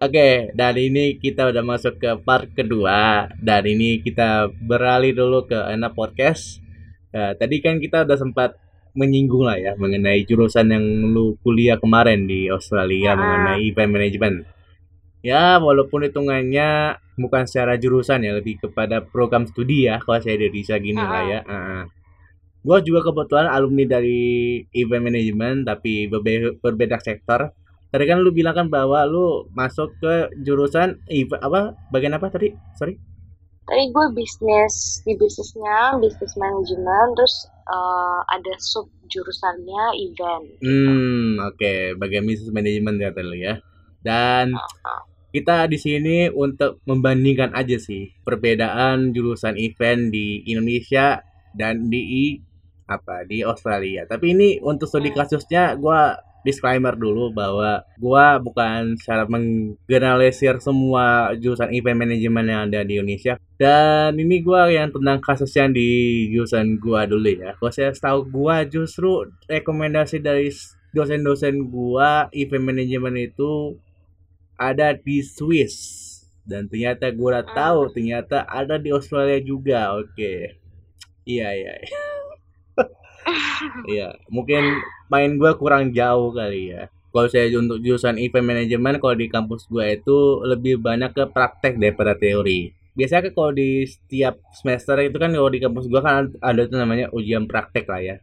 Oke, dan ini kita udah masuk ke part kedua. Dan ini kita beralih dulu ke enak podcast. Nah, tadi kan kita udah sempat menyinggung lah ya mengenai jurusan yang lu kuliah kemarin di Australia Ah. mengenai event management. Ya, walaupun hitungannya bukan secara jurusan ya, lebih kepada program studi ya, kalau saya dari bisa gini lah ya. Gue juga kebetulan alumni dari event management, tapi berbe- berbeda sektor. Tadi kan lu bilang kan bahwa lu masuk ke jurusan ev- apa bagian apa tadi? Sorry. Tadi gue bisnis di bisnisnya, bisnis manajemen, terus eh, ada sub jurusannya event. Hmm, oke, bagian bisnis manajemen ya lu ya. Dan kita di sini untuk membandingkan aja sih perbedaan jurusan event di Indonesia dan di apa di Australia. Tapi ini untuk studi kasusnya gua disclaimer dulu bahwa gua bukan secara menggeneralisir semua jurusan event manajemen yang ada di Indonesia. Dan ini gua yang tentang kasus yang di jurusan gua dulu ya. Kalau saya tahu gua justru rekomendasi dari dosen-dosen gua event manajemen itu ada di Swiss dan ternyata gue udah tahu ternyata ada di Australia juga oke iya iya iya. Iya mungkin main gue kurang jauh kali ya kalau saya untuk jurusan event management kalau di kampus gue itu lebih banyak ke praktek daripada teori biasanya kan kalau di setiap semester itu kan kalau di kampus gue kan ada tuh namanya ujian praktek lah ya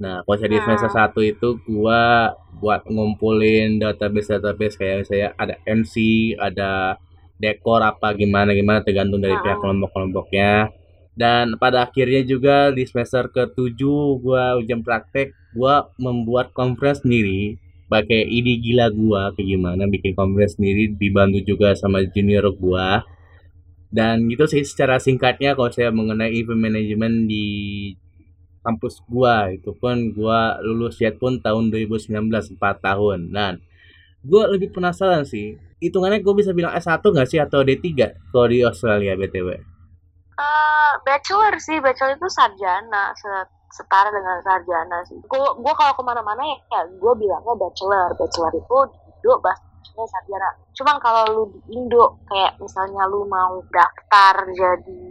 Nah, kalau saya di semester Hmm. 1 itu gua buat ngumpulin database-database kayak saya ada MC, ada dekor apa gimana gimana tergantung dari pihak Hmm. kelompok-kelompoknya. Dan pada akhirnya juga di semester ke-7 gua ujian praktek, gua membuat conference sendiri pakai ide gila gua kayak gimana bikin conference sendiri dibantu juga sama junior gua. Dan gitu sih secara singkatnya kalau saya mengenai event management di kampus gua itu pun gua lulus ya pun tahun 2019 4 tahun nah gua lebih penasaran sih hitungannya gua bisa bilang S1 nggak sih atau D3 kalau di Australia BTW Eh, bachelor sih, bachelor itu sarjana, se- setara dengan sarjana sih. Gue kalau ke mana-mana ya, ya gue bilangnya bachelor, bachelor itu Indo bahasanya sarjana. Cuma kalau lu di Indo, kayak misalnya lu mau daftar jadi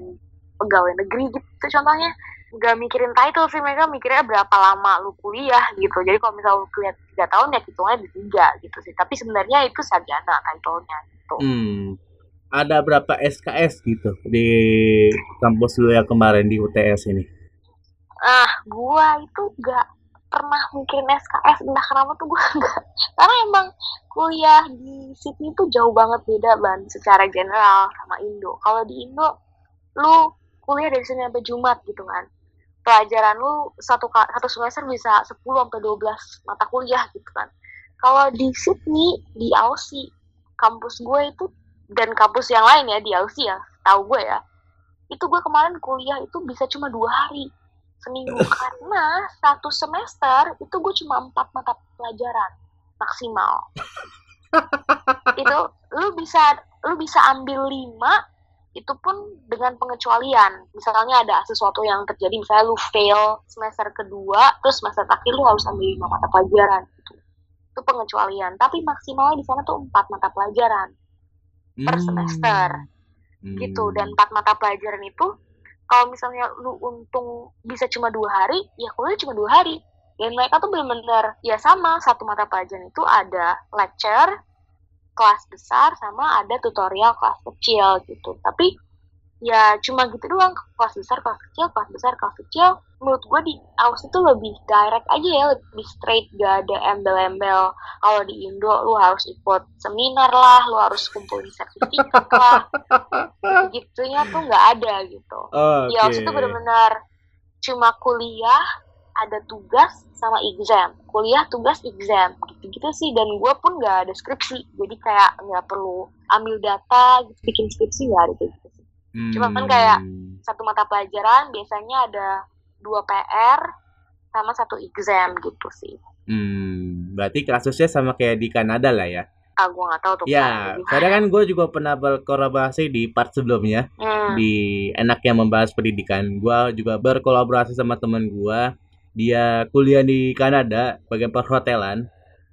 pegawai negeri gitu contohnya, nggak mikirin title sih mereka mikirnya berapa lama lu kuliah gitu. Jadi kalau misalnya lu kuliah tiga tahun ya hitungnya di tiga gitu sih. Tapi sebenarnya itu sarjana titlenya gitu. hmm ada berapa SKS gitu di kampus lu yang kemarin di UTS ini? Ah gua itu gak pernah mikirin SKS entah kenapa tuh gua gak karena emang kuliah di Sydney tuh jauh banget beda ban secara general sama Indo. Kalau di Indo lu kuliah dari Senin sampai Jumat gitu kan. Pelajaran lu satu satu semester bisa 10 sampai 12 mata kuliah gitu kan. Kalau di Sydney di Aussie kampus gue itu dan kampus yang lain ya di Aussie ya tahu gue ya. Itu gue kemarin kuliah itu bisa cuma dua hari seminggu. Karena satu semester itu gue cuma empat mata pelajaran maksimal. Itu lu bisa lu bisa ambil lima itu pun dengan pengecualian. Misalnya ada sesuatu yang terjadi misalnya lu fail semester kedua terus semester terakhir lu harus ambil lima mata pelajaran. Gitu itu pengecualian. Tapi maksimalnya di sana tuh empat mata pelajaran per Hmm. semester Hmm. gitu dan empat mata pelajaran itu kalau misalnya lu untung bisa cuma dua hari ya kuliah cuma dua hari dan mereka tuh benar-benar ya sama satu mata pelajaran itu ada lecture kelas besar sama ada tutorial kelas kecil gitu tapi ya cuma gitu doang. Kelas besar kelas kecil kelas besar kelas kecil. Menurut gue di aus itu lebih direct aja ya lebih straight gak ada embel-embel. Kalau di Indo lu harus ikut seminar lah lu harus kumpulin sertifikat lah. Gitunya tuh nggak ada gitu. Oke. di aus itu benar-benar cuma kuliah ada tugas sama exam. Kuliah tugas exam. Gitu-gitu sih. Dan gue pun nggak ada skripsi. Jadi kayak nggak perlu ambil data gitu, bikin skripsi nggak ada gitu sih cuma kan kayak Hmm. satu mata pelajaran biasanya ada dua PR sama satu exam gitu sih Hmm, berarti kasusnya sama kayak di Kanada lah ya. ah gue nggak tahu tuh Ya, karena kan gue juga pernah berkolaborasi di part sebelumnya Hmm. di enaknya membahas pendidikan. Gue juga berkolaborasi sama teman gue. Dia kuliah di Kanada bagian perhotelan.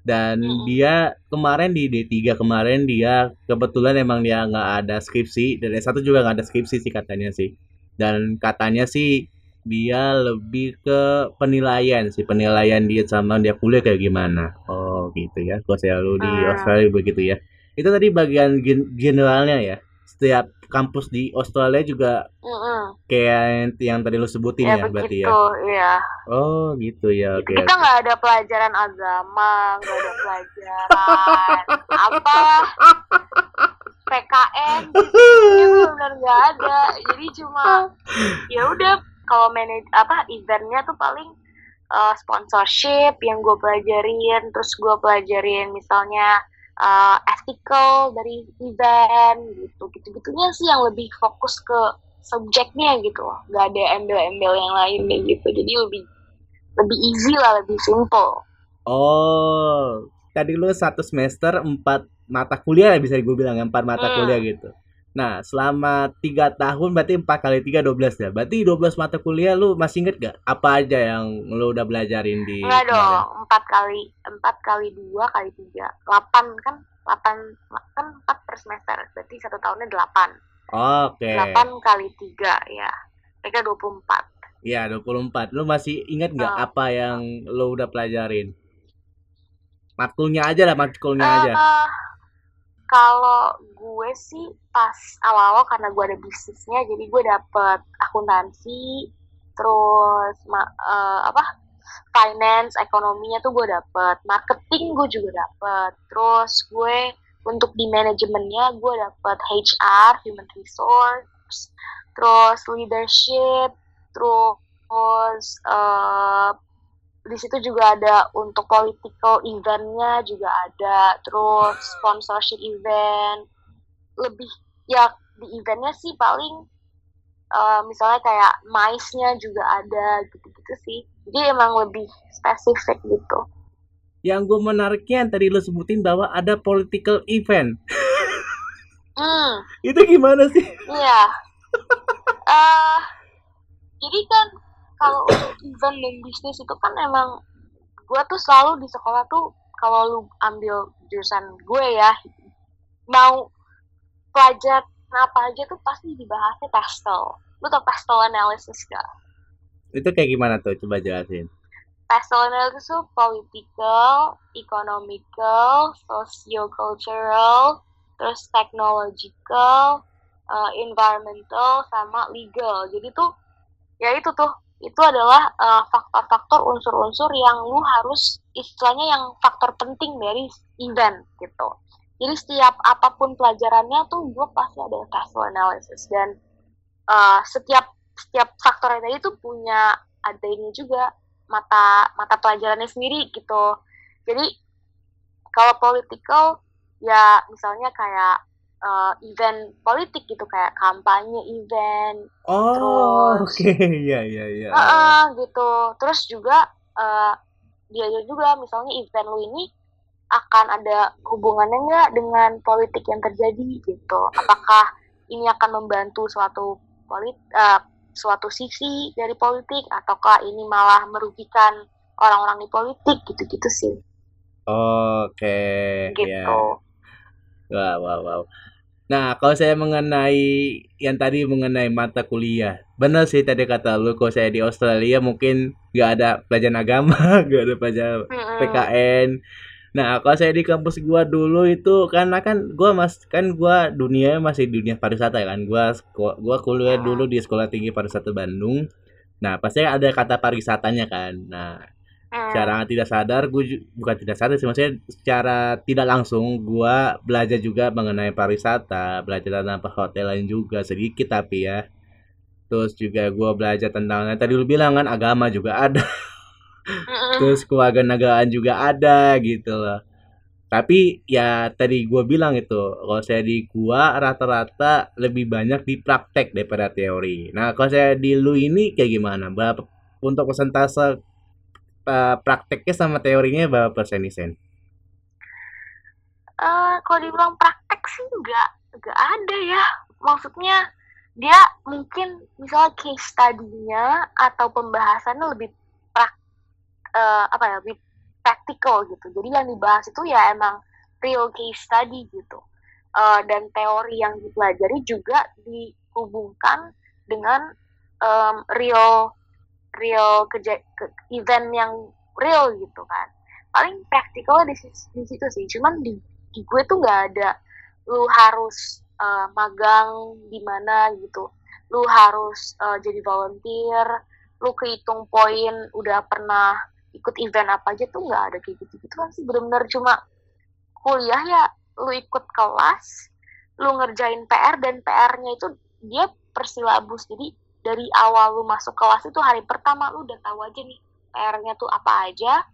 Dan dia kemarin di D3 kemarin dia kebetulan emang dia nggak ada skripsi dan S1 juga nggak ada skripsi sih katanya sih. Dan katanya sih dia lebih ke penilaian sih penilaian dia sama dia kuliah kayak gimana. Oh gitu ya. Kalau saya lu di Hmm. Australia begitu ya. Itu tadi bagian gen- generalnya ya. Setiap kampus di Australia juga Mm-mm. kayak yang tadi lu sebutin ya ya, berarti begitu ya ya oh gitu ya oke kita nggak ada pelajaran agama nggak ada pelajaran apa. PKN gitu benar nggak ada. Jadi cuma ya udah kalau manage apa eventnya tuh paling uh, sponsorship yang gue pelajarin terus gue pelajarin misalnya uh, ethical dari event gitu. Gitu gitunya sih yang lebih fokus ke subjeknya gitu loh. Nggak ada embel-embel yang lainnya gitu. Jadi lebih lebih easy lah lebih simple. Oh, tadi lu satu semester empat mata kuliah ya bisa gue bilang empat mata Hmm. kuliah gitu. Nah, selama tiga tahun berarti empat kali tiga dua belas ya. Berarti 12 mata kuliah lu masih inget gak apa aja yang lu udah belajarin di Enggak dong, empat kali, empat kali dua kali tiga, delapan kan, delapan kan empat per semester, berarti satu tahunnya delapan, Oke. delapan kali tiga ya, mereka dua puluh empat. Iya, 24. Lu masih inget nggak Ah. apa yang lu udah pelajarin? Matkulnya aja lah, matkulnya aja. Eh, kalau gue sih pas awal-awal karena gue ada bisnisnya, jadi gue dapet akuntansi, terus ma- eh, apa finance, ekonominya tuh gue dapet, marketing gue juga dapet, terus gue untuk di manajemennya gue dapet HR, human resource, terus leadership, terus eh, di situ juga ada untuk political eventnya juga ada terus sponsorship event. Lebih ya di eventnya sih paling eh, misalnya kayak mice-nya juga ada gitu-gitu sih. Jadi emang lebih spesifik gitu. Yang gue menariknya yang tadi lu sebutin bahwa ada political event. hmm. Itu gimana sih? iya. Eh jadi kan kalau event dan bisnis itu kan emang gue tuh selalu di sekolah tuh kalau lu ambil jurusan gue ya mau pelajaran apa aja tuh pasti dibahasnya pastel lu tau pastel analysis gak? Itu kayak gimana tuh? Coba jelasin. Pastel analysis tuh political, economical, socio-cultural, terus technological, uh, environmental, sama legal. Jadi tuh ya itu tuh itu adalah uh, faktor-faktor unsur-unsur yang lu harus istilahnya yang faktor penting dari event gitu. Jadi setiap apa pun pelajarannya tuh gue pasti ada pastel analysis dan uh, setiap setiap faktor tadi itu punya ada ini juga mata mata pelajarannya sendiri gitu. Jadi kalau political ya misalnya kayak uh, event politik gitu kayak kampanye event Oh, oke. Iya, iya, iya. Gitu. Terus juga eh diajar juga misalnya event lu ini akan ada hubungannya nggak dengan politik yang terjadi gitu. Apakah ini akan membantu suatu polit eh, suatu sisi dari politik ataukah ini malah merugikan orang-orang di politik gitu-gitu sih. Oke, Gitu. ya. Wow, wow, wow. Nah, kalau saya mengenai yang tadi mengenai mata kuliah, benar sih tadi kata lu, kalau saya di Australia mungkin nggak ada pelajaran agama, nggak ada pelajaran. PKN. Nah, kalau saya di kampus gua dulu itu karena kan gua mas kan gua dunia masih dunia pariwisata kan. Gua gua kuliah dulu di Sekolah Tinggi Pariwisata Bandung. Nah, pasti ada kata pariwisatanya kan. Nah, Mm. secara tidak sadar gue bukan tidak sadar sih maksudnya secara tidak langsung gua belajar juga mengenai pariwisata belajar tentang perhotelan juga sedikit tapi ya. Terus juga gua belajar tentang tadi lu bilang kan agama juga ada. Terus kewarganegaraan juga ada gitu loh. Tapi ya tadi gua bilang itu kalau saya di gua rata-rata lebih banyak di praktek daripada teori. Nah kalau saya di lu ini kayak gimana? Berapa untuk persentase eh, prakteknya sama teorinya berapa persen nih Sen? Eh, kalau dibilang praktek sih nggak nggak ada ya. Maksudnya dia mungkin misalnya case study-nya atau pembahasannya lebih prak eh, apa ya lebih practical gitu. Jadi yang dibahas itu ya emang real case study gitu. Uh, dan teori yang dipelajari juga dihubungkan dengan um, real real keja ke, event yang real gitu kan. Paling praktikal di, di situ sih cuman di, di gue tuh nggak ada lu harus uh, magang di mana gitu. Lu harus uh, jadi volunteer lu kehitung poin udah pernah ikut event apa aja tuh nggak ada kayak gitu gitu kan sih benar-benar cuma kuliah ya lu ikut kelas lu ngerjain PR dan PR-nya itu dia persilabus jadi dari awal lu masuk kelas itu hari pertama lu udah tahu aja nih PR-nya tuh apa aja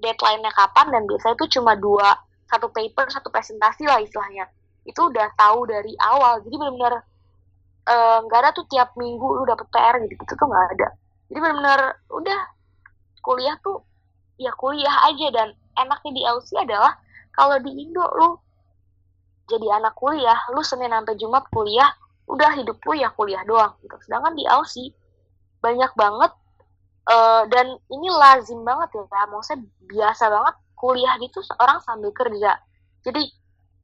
deadline-nya kapan dan biasanya itu cuma dua satu paper satu presentasi lah istilahnya. Itu udah tahu dari awal jadi benar-benar eh, nggak ada tuh tiap minggu lu dapet PR gitu gitu tuh nggak ada. Jadi benar-benar udah kuliah tuh ya kuliah aja dan enaknya di Aussie adalah kalau di Indo lu jadi anak kuliah lu Senin sampai Jumat kuliah udah hidup lu ya kuliah doang gitu. Sedangkan di Aussie banyak banget uh, dan ini lazim banget ya maksudnya biasa banget kuliah gitu orang sambil kerja. Jadi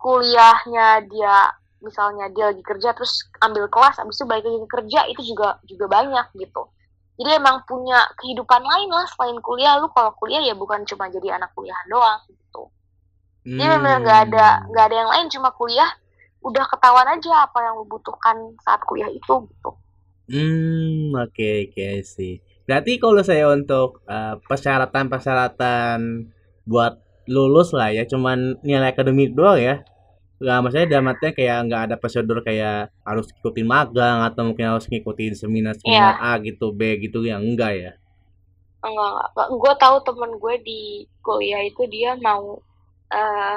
kuliahnya dia misalnya dia lagi kerja terus ambil kelas habis itu balik lagi kerja itu juga juga banyak gitu. Jadi emang punya kehidupan lain lah selain kuliah. Lu kalau kuliah ya bukan cuma jadi anak kuliah doang gitu. Jadi hmm. benar nggak ada nggak ada yang lain cuma kuliah udah ketahuan aja apa yang lu butuhkan saat kuliah itu gitu. Hmm oke okay, oke okay, sih berarti kalau saya untuk uh, persyaratan persyaratan buat lulus lah ya cuman nilai akademik doang ya. Nggak maksudnya dalam artinya kayak nggak ada prosedur kayak harus ikutin magang atau mungkin harus ngikutin seminar seminar yeah. A gitu B gitu yang enggak ya? Enggak enggak. Gue tahu temen gue di kuliah itu dia mau uh,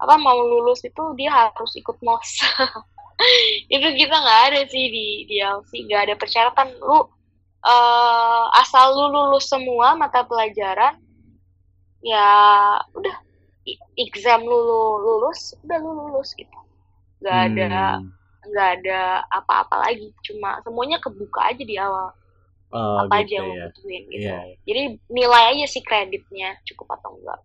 apa mau lulus itu dia harus ikut mos itu kita nggak ada sih di di LC nggak ada persyaratan lu uh, asal lu lulus semua mata pelajaran ya udah exam lu lulus udah lu lulus gitu nggak ada hmm. nggak ada apa-apa lagi cuma semuanya kebuka aja di awal oh, apa gitu aja yang ya. butuhin gitu yeah. jadi nilai aja sih kreditnya cukup atau enggak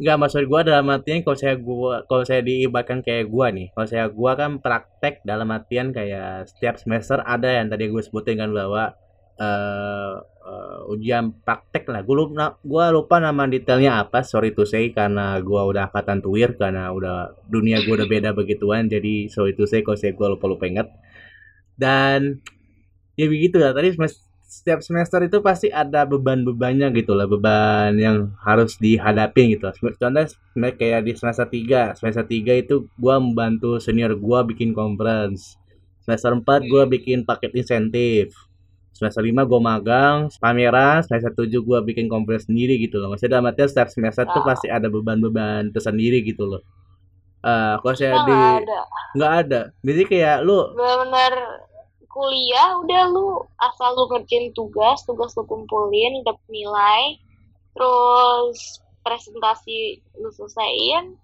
Enggak maksud gua dalam artian kalau saya gua kalau saya diibaratkan kayak gua nih kalau saya gua kan praktek dalam artian kayak setiap semester ada yang tadi gue sebutin kan bahwa uh, uh, ujian praktek lah. Gue lupa, gua lupa nama detailnya apa. Sorry to say karena gue udah angkatan tuir karena udah dunia gue udah beda begituan. Jadi sorry to say kalau saya gue lupa lupa inget. Dan ya begitu lah. Tadi setiap semester itu pasti ada beban-bebannya gitu lah. Beban yang harus dihadapi gitu. Contohnya kayak di semester 3. Semester 3 itu gue membantu senior gue bikin conference. Semester 4 gue bikin paket insentif semester lima gue magang pameran semester tujuh gue bikin kompres sendiri gitu loh maksudnya dalam artian setiap semester tuh pasti ada beban-beban tersendiri gitu loh uh, kalau saya di nggak ada jadi kayak lu benar kuliah udah lu asal lu ngerjain tugas tugas lu kumpulin dapet nilai terus presentasi lu selesaiin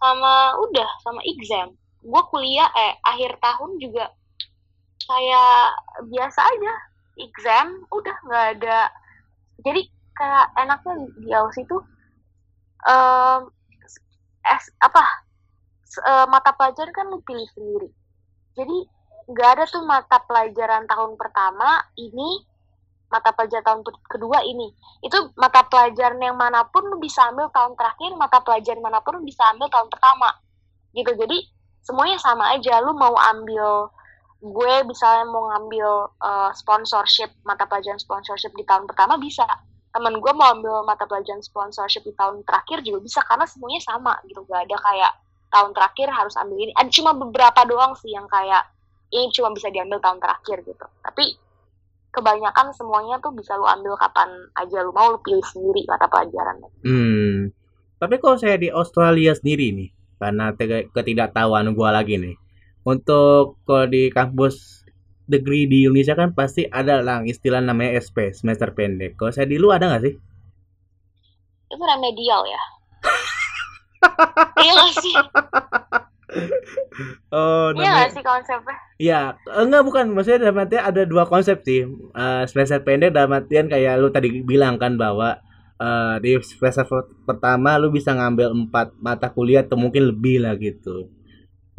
sama udah sama exam. Gue kuliah eh akhir tahun juga kayak biasa aja exam udah nggak ada. Jadi kayak enaknya di Aussie itu um, es apa uh, mata pelajaran kan lu pilih sendiri. Jadi nggak ada tuh mata pelajaran tahun pertama ini mata pelajaran tahun kedua ini. Itu mata pelajaran yang mana pun lu bisa ambil tahun terakhir mata pelajaran mana pun lu bisa ambil tahun pertama. Gitu jadi semuanya sama aja. Lu mau ambil gue misalnya mau ngambil uh, sponsorship mata pelajaran sponsorship di tahun pertama bisa. Temen gue mau ambil mata pelajaran sponsorship di tahun terakhir juga bisa karena semuanya sama gitu. Gak ada kayak tahun terakhir harus ambil ini. Ada cuma beberapa doang sih yang kayak ini cuma bisa diambil tahun terakhir gitu tapi kebanyakan semuanya tuh bisa lu ambil kapan aja lu mau lu pilih sendiri mata pelajaran hmm tapi kalau saya di Australia sendiri nih karena ketidaktahuan gue lagi nih untuk kalau di kampus degree di Indonesia kan pasti ada lah istilah namanya SP semester pendek. Kalau saya di lu ada nggak sih? Itu remedial ya. iya sih? Oh, iya gak sih konsepnya? Iya, enggak bukan. Maksudnya dalam artian ada dua konsep sih. Uh, semester pendek dalam artian kayak lu tadi bilang kan bahwa uh, di semester pertama lu bisa ngambil empat mata kuliah atau mungkin lebih lah gitu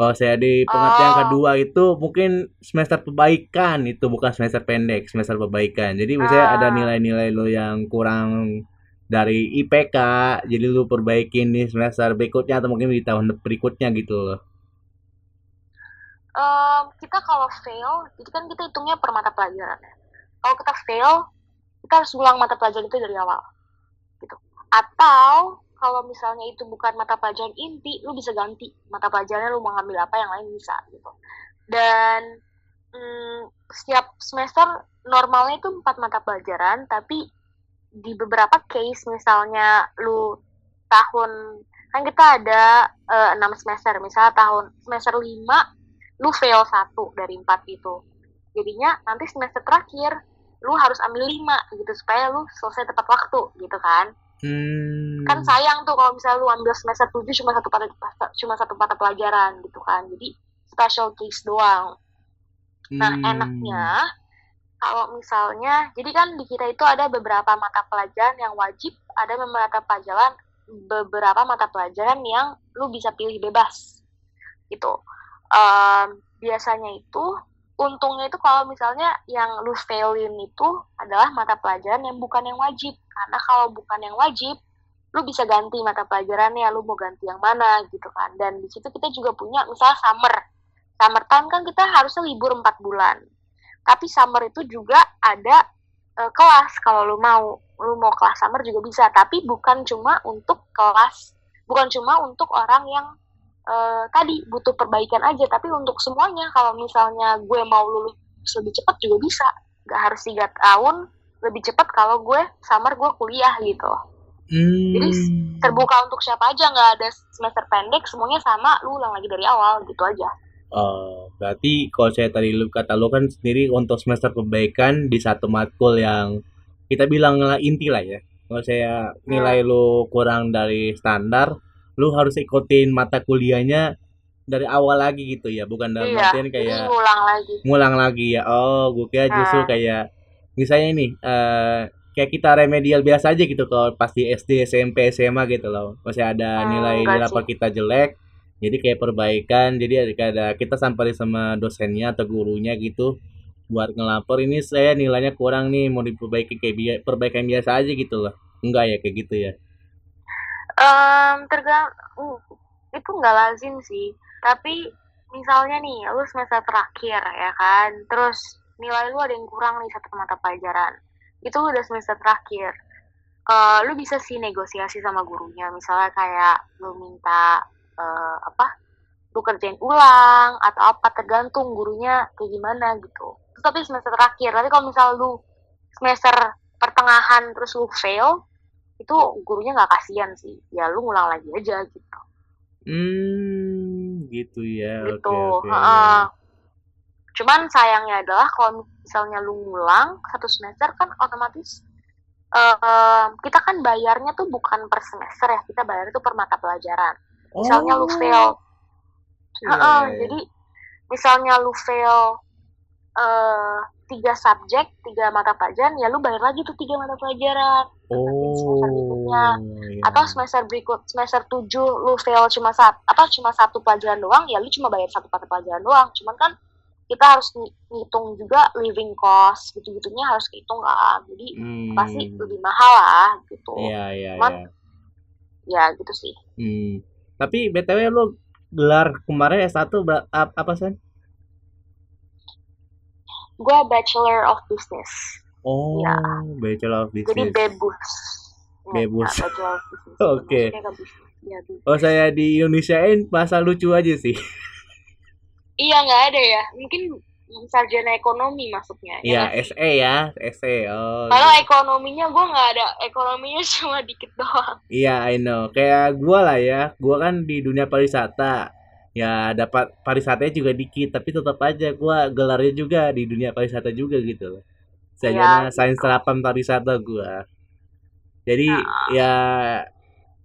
kalau saya di pengertian oh. kedua itu mungkin semester perbaikan itu bukan semester pendek, semester perbaikan. Jadi misalnya ah. ada nilai-nilai lo yang kurang dari IPK, jadi lu perbaikin nih semester berikutnya atau mungkin di tahun berikutnya gitu loh. Um, kita kalau fail, itu kan kita hitungnya per mata pelajaran. Ya. Kalau kita fail, kita harus ulang mata pelajaran itu dari awal. Gitu. Atau kalau misalnya itu bukan mata pelajaran inti lu bisa ganti mata pelajarannya lu mau ngambil apa yang lain bisa gitu dan hmm, setiap semester normalnya itu empat mata pelajaran tapi di beberapa case misalnya lu tahun kan kita ada eh, enam uh, semester misalnya tahun semester lima lu fail satu dari empat itu jadinya nanti semester terakhir lu harus ambil lima gitu supaya lu selesai tepat waktu gitu kan Hmm. Kan sayang tuh kalau misalnya lu ambil semester 7 cuma satu mata cuma satu mata pelajaran gitu kan. Jadi special case doang. Nah, hmm. enaknya kalau misalnya jadi kan di kita itu ada beberapa mata pelajaran yang wajib, ada mata pelajaran beberapa mata pelajaran yang lu bisa pilih bebas. Gitu. Um, biasanya itu untungnya itu kalau misalnya yang lu failin itu adalah mata pelajaran yang bukan yang wajib karena kalau bukan yang wajib lu bisa ganti mata pelajarannya lu mau ganti yang mana gitu kan dan di situ kita juga punya misalnya summer summer time kan kita harusnya libur 4 bulan tapi summer itu juga ada uh, kelas. Kalau lu mau lu mau kelas summer juga bisa. Tapi bukan cuma untuk kelas bukan cuma untuk orang yang uh, tadi butuh perbaikan aja. Tapi untuk semuanya. Kalau misalnya gue mau lulus lebih cepat juga bisa. Gak harus tiga tahun lebih cepat kalau gue summer gue kuliah gitu. Hmm. jadi terbuka untuk siapa aja. Nggak ada semester pendek semuanya sama. Lu ulang lagi dari awal gitu aja Oh, berarti kalau saya tadi lu kata lu kan sendiri untuk semester perbaikan di satu matkul yang kita bilang inti lah ya. Kalau saya nilai hmm. lu kurang dari standar, lu harus ikutin mata kuliahnya dari awal lagi gitu ya bukan dalam iya, artian kayak ngulang lagi ngulang lagi ya oh gue kira nah. justru kayak misalnya ini uh, kayak kita remedial biasa aja gitu kalau pasti SD SMP SMA gitu loh masih ada hmm, nilai nilai apa kita jelek jadi kayak perbaikan jadi ada kita sampai sama dosennya atau gurunya gitu buat ngelapor ini saya nilainya kurang nih mau diperbaiki kayak perbaikan biasa aja gitu loh. Enggak ya kayak gitu ya? Um, tergang uh, itu nggak lazim sih. Tapi misalnya nih lu semester terakhir ya kan terus nilai lu ada yang kurang nih satu mata pelajaran. Itu udah semester terakhir. Uh, lu bisa sih negosiasi sama gurunya. Misalnya kayak lu minta uh, apa lu kerjain ulang atau apa tergantung gurunya kayak gimana gitu. Tapi semester terakhir tapi kalau misal lu semester pertengahan terus lu fail itu gurunya nggak kasihan sih. Ya lu ngulang lagi aja gitu. Hmm gitu ya. Gitu okay, okay. Uh, cuman sayangnya adalah kalau misalnya lu ngulang satu semester kan otomatis uh, kita kan bayarnya tuh bukan per semester ya kita bayar itu per mata pelajaran misalnya oh. lu fail yeah. uh, uh, jadi misalnya lu fail uh, tiga subjek tiga mata pelajaran ya lu bayar lagi tuh tiga mata pelajaran oh, semester berikutnya iya. atau semester berikut semester tujuh lu fail cuma satu apa cuma satu pelajaran doang ya lu cuma bayar satu mata pelajaran doang cuman kan kita harus ngitung juga living cost gitu gitunya harus hitung kan jadi hmm. pasti lebih mahal lah gitu iya iya cuman ya. ya gitu sih hmm. Tapi btw lu gelar kemarin S1 apa sih gue Bachelor of Business. Oh, ya. Bachelor of Business. Jadi bebus. Bebus. Ya, Oke. Okay. Ya, oh saya di Indonesiain bahasa lucu aja sih. iya nggak ada ya. Mungkin sarjana ekonomi masuknya. Iya ya, SE ya, SE. Oh. Kalau ekonominya gue nggak ada, ekonominya cuma dikit doang. Iya, I know. Kayak gue lah ya, gue kan di dunia pariwisata ya dapat pariwisatanya juga dikit tapi tetap aja gue gelarnya juga di dunia pariwisata juga gitu saya ya, sains terapan pariwisata gue jadi nah. ya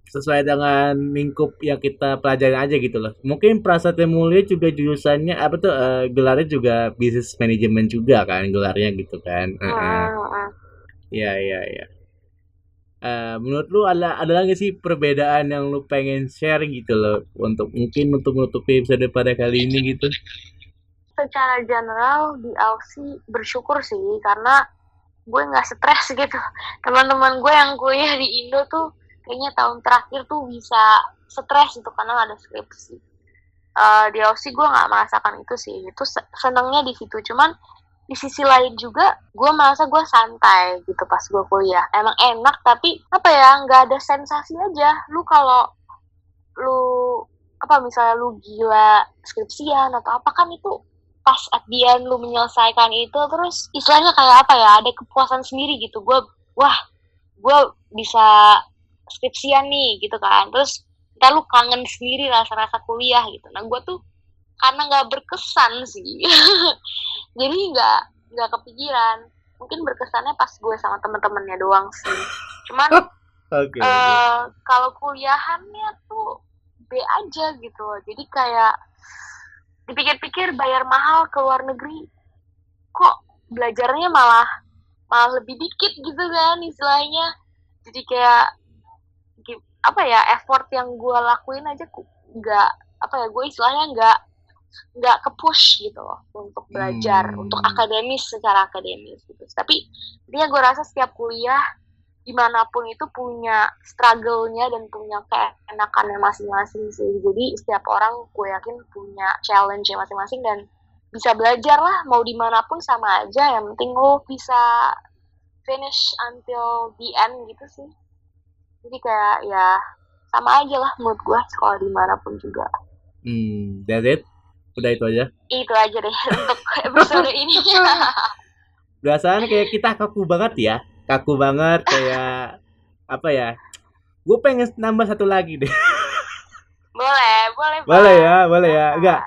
sesuai dengan lingkup yang kita pelajari aja gitu loh. Mungkin Prasetya Mulia juga jurusannya apa tuh uh, gelarnya juga bisnis manajemen juga kan gelarnya gitu kan. Uh -uh. Uh, uh. ya ya ya uh, menurut lu ada ada lagi sih perbedaan yang lu pengen share gitu loh untuk mungkin untuk menutupi episode pada kali ini gitu? Secara general di Aussie bersyukur sih karena gue nggak stres gitu. Teman-teman gue yang kuliah di Indo tuh kayaknya tahun terakhir tuh bisa stres itu karena ada skripsi. Uh, di Aussie gue nggak merasakan itu sih. Itu senengnya di situ. Cuman di sisi lain juga gue merasa gue santai gitu pas gue kuliah. Emang enak tapi apa ya nggak ada sensasi aja. Lu kalau lu apa misalnya lu gila skripsian atau apa kan itu pas at the end lu menyelesaikan itu terus istilahnya kayak apa ya ada kepuasan sendiri gitu. Gue wah gue bisa skripsian nih gitu kan. Terus kita lu kangen sendiri rasa-rasa kuliah gitu. Nah gue tuh karena nggak berkesan sih jadi nggak nggak kepikiran. Mungkin berkesannya pas gue sama temen-temennya doang sih. Cuman okay, uh, kalau kuliahannya tuh B aja gitu jadi kayak dipikir-pikir bayar mahal ke luar negeri kok belajarnya malah malah lebih dikit gitu kan istilahnya. Jadi kayak apa ya effort yang gue lakuin aja nggak apa ya gue istilahnya nggak nggak ke push gitu loh untuk belajar hmm. untuk akademis secara akademis gitu tapi dia gue rasa setiap kuliah di mana pun itu punya struggle-nya dan punya keenakannya masing-masing sih. Jadi setiap orang gue yakin punya challenge masing-masing dan bisa belajar lah mau di mana pun sama aja. Yang penting lo bisa finish until the end gitu sih. Jadi kayak ya sama aja lah menurut gue sekolah di mana pun juga. Hmm, that's it? Udah itu aja? Itu aja deh untuk episode ini. Biasanya kayak kita kaku banget ya kaku banget kayak apa ya gue pengen nambah satu lagi deh boleh boleh boleh ya boleh ya enggak